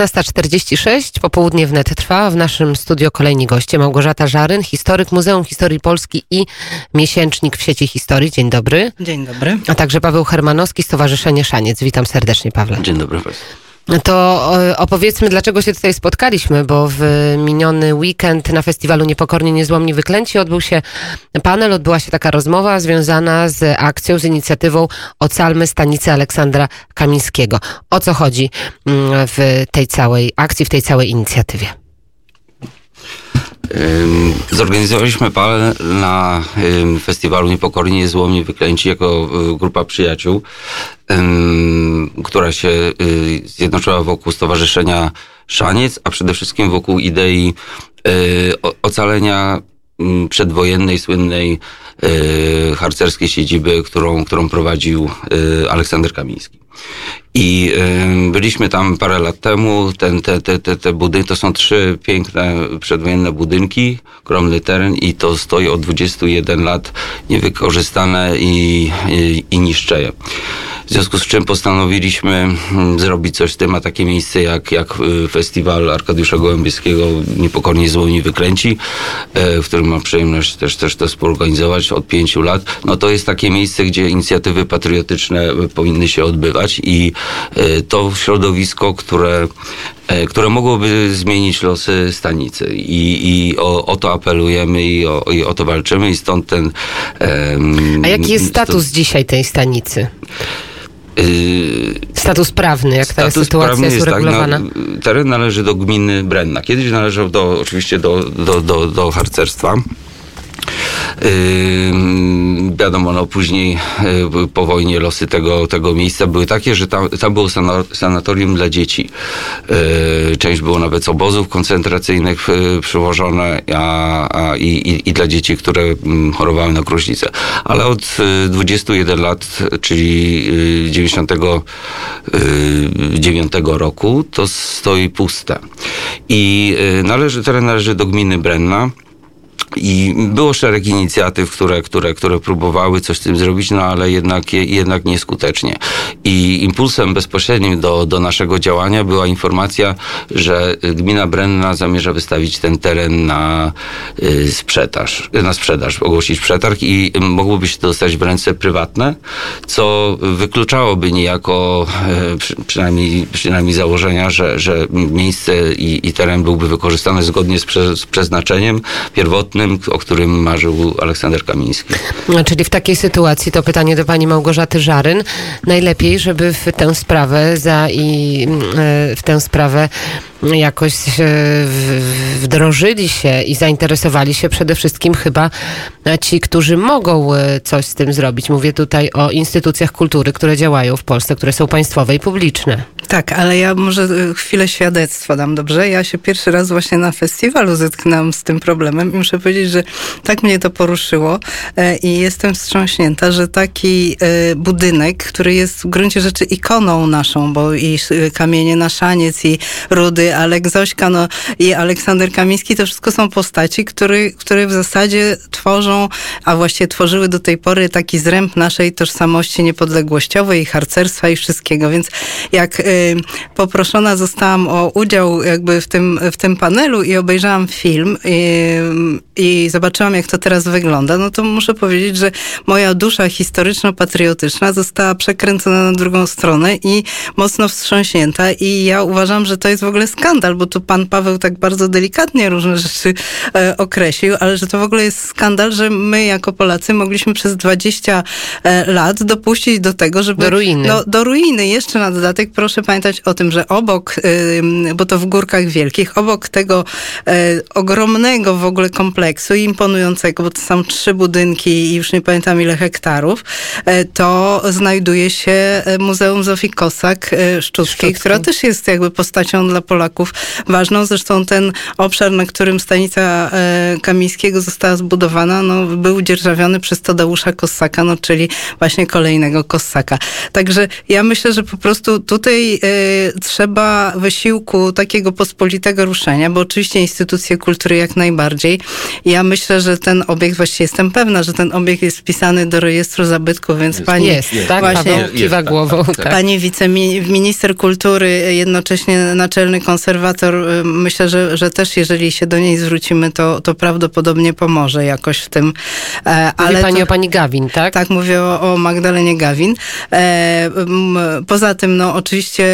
16.46, popołudnie wnet trwa. W naszym studio kolejni goście. Małgorzata Żaryn, historyk Muzeum Historii Polski i miesięcznik w sieci historii. Dzień dobry. Dzień dobry. A także Paweł Hermanowski, Stowarzyszenie Szaniec. Witam serdecznie, Pawle. Dzień dobry. To e, opowiedzmy, dlaczego się tutaj spotkaliśmy, bo w miniony weekend na festiwalu Niepokorni Niezłomni Wyklęci odbył się panel, odbyła się taka rozmowa związana z akcją, z inicjatywą Ocalmy Stanicę Aleksandra Kamińskiego. O co chodzi mm, w tej całej akcji, w tej całej inicjatywie? Zorganizowaliśmy panel na festiwalu Niepokorni Niezłomni Wyklęci jako y, grupa przyjaciół, która się y, zjednoczyła wokół Stowarzyszenia Szaniec, a przede wszystkim wokół idei y, ocalenia przedwojennej, słynnej y, harcerskiej siedziby, którą, którą prowadził Aleksander Kamiński. I y, byliśmy tam parę lat temu. Ten, te, te, te, te budynki to są trzy piękne przedwojenne budynki, ogromny teren i to stoi od 21 lat niewykorzystane i, i, i niszczeje. W związku z czym postanowiliśmy mm, zrobić coś z tym, a takie miejsce jak, jak y, festiwal Arkadiusza Gołębieskiego Niepokornie Złoni Wyklęci, e, w którym mam przyjemność też, też to współorganizować od pięciu lat. No to jest takie miejsce, gdzie inicjatywy patriotyczne powinny się odbywać i to środowisko, które, e, które mogłoby zmienić losy stanicy i, i o, o to apelujemy i o, i o to walczymy i stąd ten... em, A jaki jest status dzisiaj tej stanicy? y, Status prawny, jak ta Status sytuacja prawny jest tak, uregulowana? no, teren należy do gminy Brenna. Kiedyś należał do, oczywiście do, do, do, do harcerstwa. Yy, wiadomo, no później yy, po wojnie losy tego, tego miejsca były takie, że tam, tam było sana- sanatorium dla dzieci. Yy, część było nawet z obozów koncentracyjnych yy, przywożone a, a, i, i, i dla dzieci, które mm, chorowały na gruźlicę. Ale od yy, 21 lat, czyli yy, 99 roku, to stoi puste. I należy, teren należy do gminy Brenna. I było szereg inicjatyw, które, które, które próbowały coś z tym zrobić, no ale jednak, jednak nieskutecznie. I impulsem bezpośrednim do, do naszego działania była informacja, że gmina Brenna zamierza wystawić ten teren na y, sprzedaż, na sprzedaż, ogłosić przetarg i mogłoby się to dostać w ręce prywatne, co wykluczałoby niejako e, przy, przynajmniej, przynajmniej założenia, że, że miejsce i, i teren byłby wykorzystany zgodnie z, prze, z przeznaczeniem pierwotnym, o którym marzył Aleksander Kamiński. No, Czyli w takiej sytuacji to pytanie do pani Małgorzaty Żaryn. Najlepiej, żeby w tę sprawę za i mm, e, w tę sprawę jakoś e, wdrożyli się i zainteresowali się przede wszystkim chyba ci, którzy mogą e, coś z tym zrobić. Mówię tutaj o instytucjach kultury, które działają w Polsce, które są państwowe i publiczne. Tak, ale ja może y, chwilę świadectwa dam, dobrze? Ja się pierwszy raz właśnie na festiwalu zetknęłam z tym problemem i muszę powiedzieć, że tak mnie to poruszyło e, i jestem wstrząśnięta, że taki e, budynek, który jest w gruncie rzeczy ikoną naszą, bo i kamienie na szaniec, i Rudy, Alek Zośka, no i Aleksander Kamiński, to wszystko są postaci, które, które w zasadzie tworzą, a właściwie tworzyły do tej pory taki zręb naszej tożsamości niepodległościowej, i harcerstwa i wszystkiego, więc jak poproszona zostałam o udział jakby w tym, w tym panelu i obejrzałam film y, i zobaczyłam, jak to teraz wygląda, no to muszę powiedzieć, że moja dusza historyczno-patriotyczna została przekręcona na drugą stronę i mocno wstrząśnięta i ja uważam, że to jest w ogóle skandal, bo tu pan Paweł tak bardzo delikatnie różne rzeczy e, określił, ale że to w ogóle jest skandal, że my jako Polacy mogliśmy przez 20 e, lat dopuścić do tego, żeby... Do ruiny. No, do ruiny. Jeszcze na dodatek proszę pamiętać o tym, że obok, bo to w Górkach Wielkich, obok tego e, ogromnego w ogóle kompleksu, imponującego, bo to są trzy budynki i już nie pamiętam ile hektarów, e, to znajduje się e, Muzeum Zofii Kosak e, Szczuckiej, Szczuckiej. która też jest jakby postacią dla Polaków ważną. Zresztą ten obszar, na którym stanica Kamińskiego została zbudowana, no, był dzierżawiony przez Tadeusza Kossaka, no, czyli właśnie kolejnego Kossaka. Także ja myślę, że po prostu tutaj y, trzeba wysiłku takiego pospolitego ruszenia, bo oczywiście instytucje kultury jak najbardziej. Ja myślę, że ten obiekt, właściwie jestem pewna, że ten obiekt jest wpisany do rejestru zabytków, więc Jest. pani, Jest, Jest, tak? właśnie- jest, kiwa tak, głową. tak, tak. tak. pani wiceminister kultury, jednocześnie naczelny konserwator, y, myślę, że, że też jeżeli się do niej zwrócimy, to, to prawdopodobnie pomoże jakoś w tym. E, Mówi ale pani to, o pani Gawin, tak? tak, mówię o, o Magdalenie Gawin. E, m, poza tym, no oczywiście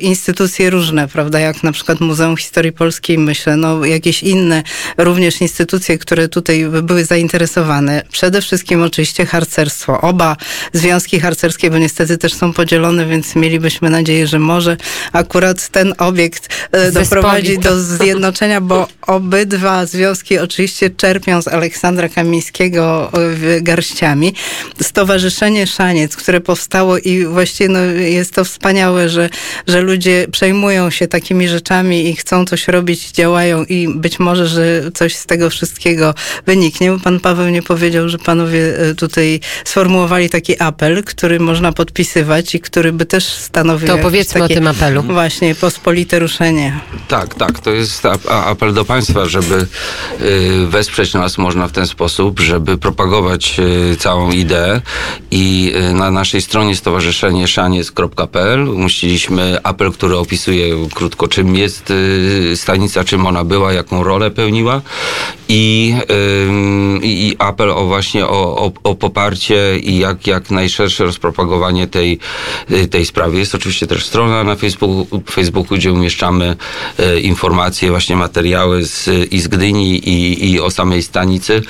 instytucje różne, prawda, jak na przykład Muzeum Historii Polskiej, myślę, no jakieś inne również instytucje, które tutaj były zainteresowane. Przede wszystkim oczywiście harcerstwo. Oba związki harcerskie, bo niestety też są podzielone, więc mielibyśmy nadzieję, że może akurat ten obiekt e, doprowadzi do zjednoczenia, bo obydwa związki oczywiście czerpią z Aleksandra Kamińskiego e, garściami. Stowarzyszenie Szaniec, które powstało i właściwie no, jest to wspaniałe, że, że ludzie przejmują się takimi rzeczami i chcą coś robić, działają i być może, że coś z tego wszystkiego wyniknie. Bo Pan Paweł nie powiedział, że panowie e, tutaj sformułowali taki apel, który można podpisywać i który by też stanowił To jakieś opowiedzmy o takie tym apelu. Właśnie, pospolite ruszenie. Tak, tak. To jest apel do Państwa, żeby y, wesprzeć nas można w ten sposób, żeby propagować y, całą ideę. I y, na naszej stronie stowarzyszenie szaniec.pl umieściliśmy apel, który opisuje krótko, czym jest y, stanica, czym ona była, jaką rolę pełniła. I, i, apel o właśnie o, o, o poparcie i jak, jak najszersze rozpropagowanie tej, y, tej sprawy. Jest oczywiście też strona na Facebooku, Facebooku gdzie umieszczamy e, informacje, właśnie materiały z, i z Gdyni i, i o samej stanicy.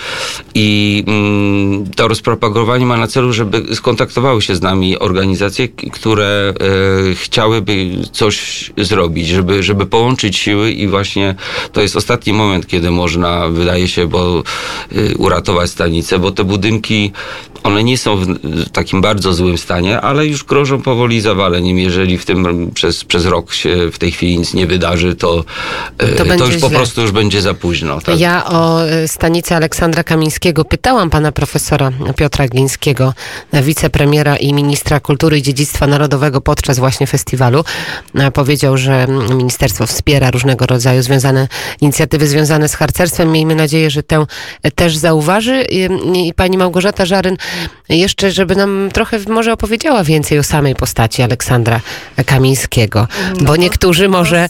I to rozpropagowanie ma na celu, żeby skontaktowały się z nami organizacje, które e, chciałyby coś zrobić, żeby, żeby połączyć siły i właśnie to jest ostatni moment, kiedy można, wydaje się, bo y, uratować stanicę, bo te budynki, one nie są w, takim bardzo złym stanie, ale już grożą powoli zawaleniem. Jeżeli w tym przez, przez rok się w tej chwili nic nie wydarzy, to, y, To to, już po źle. prostu już będzie za późno. Tak? Ja o e, stanicy Aleksandra Kamińskiego pytałam pana profesora Piotra Glińskiego, wicepremiera i ministra kultury i dziedzictwa narodowego podczas właśnie festiwalu. E, Powiedział, że ministerstwo wspiera różnego rodzaju związane inicjatywy związane z harcerstwem. Miejmy nadzieję, że tę też zauważy. I, i pani Małgorzata Żaryn jeszcze, żeby nam trochę może opowiedziała więcej o samej postaci Aleksandra Kamińskiego, bo niektórzy może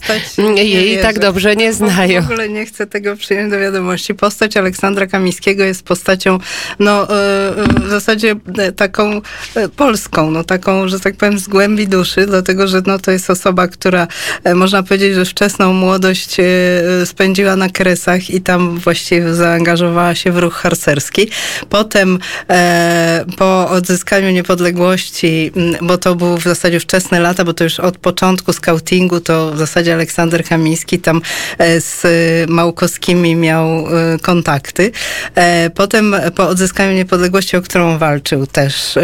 jej wierzę. tak dobrze nie znają. W ogóle nie chcę tego przyjąć do wiadomości. Postać Aleksandra Kamińskiego jest postacią, no e, e, w zasadzie taką polską, no taką, że tak powiem, z głębi duszy, dlatego, że no to jest osoba, która e, można powiedzieć, że wczesną młodość e, spędziła na Kresach i tam właściwie zaangażowała się w ruch harcerski. Potem e, po odzyskaniu niepodległości, bo to były w zasadzie wczesne lata, bo to już od początku skautingu to w zasadzie Aleksander Kamiński tam z Małkowskimi miał kontakty. Potem po odzyskaniu niepodległości, o którą walczył też,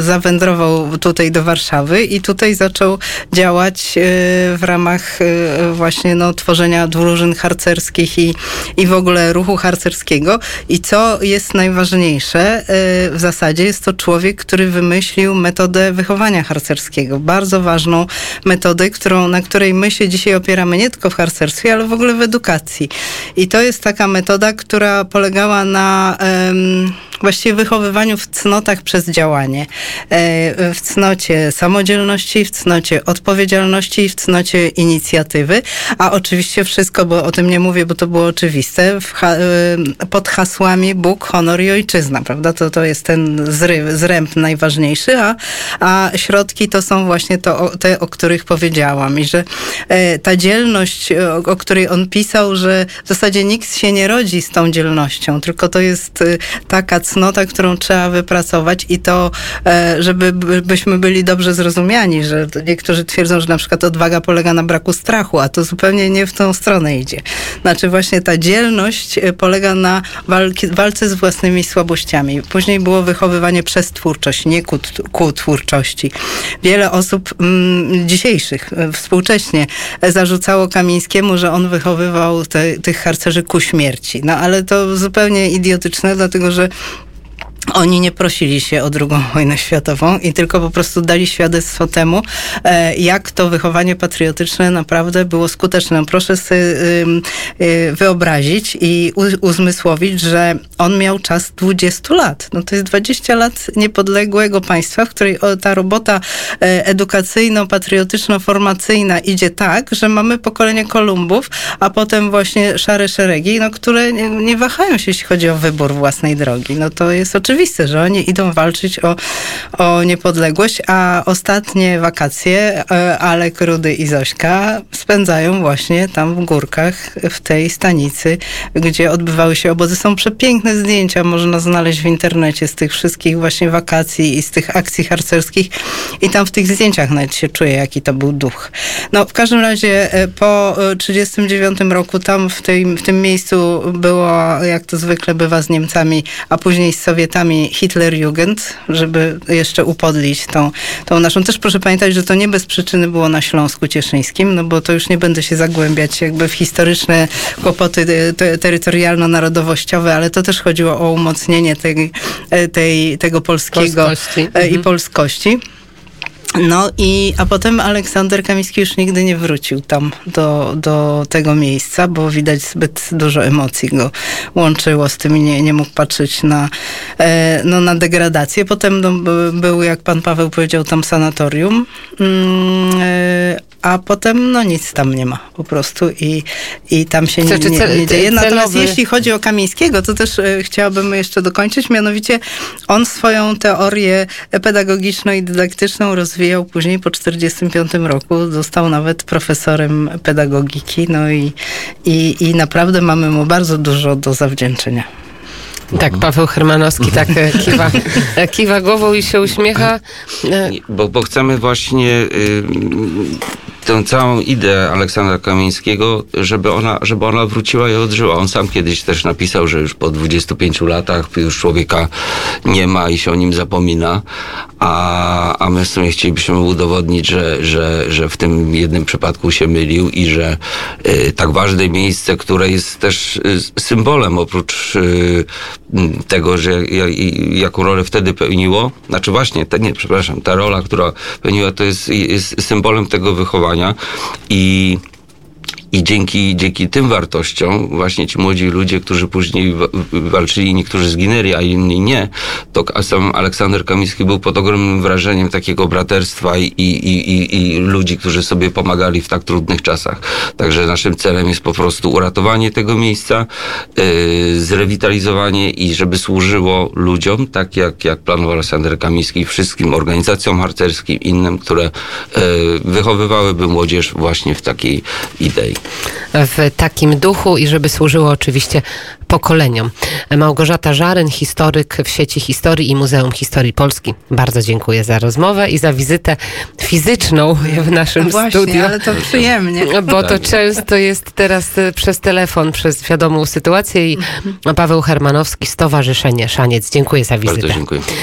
zawędrował tutaj do Warszawy i tutaj zaczął działać e, w ramach e, właśnie no, tworzenia drużyn harcerskich i, i w ogóle ruchu harcerskiego. I co jest najważniejsze, e, w zasadzie jest to człowiek, który wymyślił metodę wychowania harcerskiego. Bardzo ważną metodę, którą, na której my się dzisiaj opieramy nie tylko w harcerstwie, ale w ogóle w edukacji. I to jest taka metoda, która polegała na em, właściwie wychowywaniu w cnotach przez działanie. E, w cnocie samodzielności, w cnocie odpowiedzialności w cnocie inicjatywy. A oczywiście wszystko, bo o tym nie mówię, bo to było oczywiste, e, pod hasłami Bóg, honor i ojczyzna, prawda? To, to jest ten zry, zręb najważniejszy, a, a środki to są właśnie to, te, o których powiedziałam. I że e, ta dzielność, o, o której on pisał, że w zasadzie nikt się nie rodzi z tą dzielnością, tylko to jest taka cnota, którą trzeba wypracować i to, e, żeby by- byśmy byli dobrze zrozumiani, że niektórzy twierdzą, że na przykład odwaga polega na braku strachu, a to zupełnie nie w tą stronę idzie. Znaczy właśnie ta dzielność e, polega na walki, walce z własnymi słabościami. Później było wychowywanie przez twórczość, nie ku, ku twórczości. Wiele osób mm, dzisiejszych, e, współcześnie zarzucało Kamińskiemu, że on wychowywał te, tych harcerzy ku śmierci. No ale to zupełnie idiotyczne, dlatego że oni nie prosili się o drugą wojnę światową i tylko po prostu dali świadectwo temu, e, jak to wychowanie patriotyczne naprawdę było skuteczne. Proszę sobie y, wyobrazić i uzmysłowić, że on miał czas 20 lat. No to jest 20 lat niepodległego państwa, w której ta robota e, edukacyjno-patriotyczno-formacyjna idzie tak, że mamy pokolenie Kolumbów, a potem właśnie szare szeregi, no, które nie, wahają się, jeśli chodzi o wybór własnej drogi. No to jest oczywiste oczywiste, że oni idą walczyć o, o niepodległość, a ostatnie wakacje e, Alek, Rudy i Zośka spędzają właśnie tam w górkach, w tej stanicy, gdzie odbywały się obozy. Są przepiękne zdjęcia, można znaleźć w internecie z tych wszystkich właśnie wakacji i z tych akcji harcerskich i tam w tych zdjęciach nawet się czuje, jaki to był duch. No w każdym razie e, po 1939 e, roku tam w, tej, w tym miejscu było, jak to zwykle bywa z Niemcami, a później z Sowietami, Hitler Hitlerjugend, żeby jeszcze upodlić tą, tą naszą. Też proszę pamiętać, że to nie bez przyczyny było na Śląsku Cieszyńskim, no bo to już nie będę się zagłębiać jakby w historyczne kłopoty e, te, terytorialno-narodowościowe, ale to też chodziło o umocnienie tej, e, tej, tego polskiego polskości. i mhm. polskości. No i, a potem Aleksander Kamiński już nigdy nie wrócił tam do, do tego miejsca, bo widać zbyt dużo emocji go łączyło z tym i nie, nie mógł patrzeć na, e, no, na degradację. Potem no, był, jak pan Paweł powiedział, tam sanatorium, mm, e, a potem no nic tam nie ma po prostu i, i tam się nie, nie, nie dzieje. Natomiast jeśli chodzi o Kamińskiego, to też e, chciałabym jeszcze dokończyć, mianowicie on swoją teorię pedagogiczną i dydaktyczną rozwijał później po 1945 roku. Został nawet profesorem pedagogiki, no i, i, i naprawdę mamy mu bardzo dużo do zawdzięczenia. Tak, Paweł Hermanowski tak e, kiwa, e, kiwa głową i się uśmiecha. Bo, bo chcemy właśnie y, tę całą ideę Aleksandra Kamińskiego, żeby ona, żeby ona wróciła i odżyła. On sam kiedyś też napisał, że już po 25 latach już człowieka nie ma i się o nim zapomina, a, a my w sumie chcielibyśmy udowodnić, że, że, że w tym jednym przypadku się mylił i że y, tak ważne miejsce, które jest też y, symbolem oprócz y, tego, że jaką rolę wtedy pełniło, znaczy właśnie, te, nie, przepraszam, ta rola, która pełniła, to jest, jest symbolem tego wychowania i i dzięki, dzięki tym wartościom właśnie ci młodzi ludzie, którzy później walczyli, niektórzy zginęli, a inni nie, to sam Aleksander Kamiński był pod ogromnym wrażeniem takiego braterstwa i, i, i, i ludzi, którzy sobie pomagali w tak trudnych czasach. Także naszym celem jest po prostu uratowanie tego miejsca, yy, zrewitalizowanie i żeby służyło ludziom, tak jak, jak planował Aleksander Kamiński, wszystkim organizacjom harcerskim, innym, które yy, wychowywałyby młodzież właśnie w takiej idei w takim duchu i żeby służyło oczywiście pokoleniom. Małgorzata Żaryn, historyk w sieci Historii i Muzeum Historii Polski. Bardzo dziękuję za rozmowę i za wizytę fizyczną w naszym no właśnie, studiu. ale to przyjemnie. Bo to często jest teraz e, przez telefon, przez wiadomą sytuację i mhm. Paweł Hermanowski, Stowarzyszenie Szaniec. Dziękuję za wizytę. Bardzo dziękuję.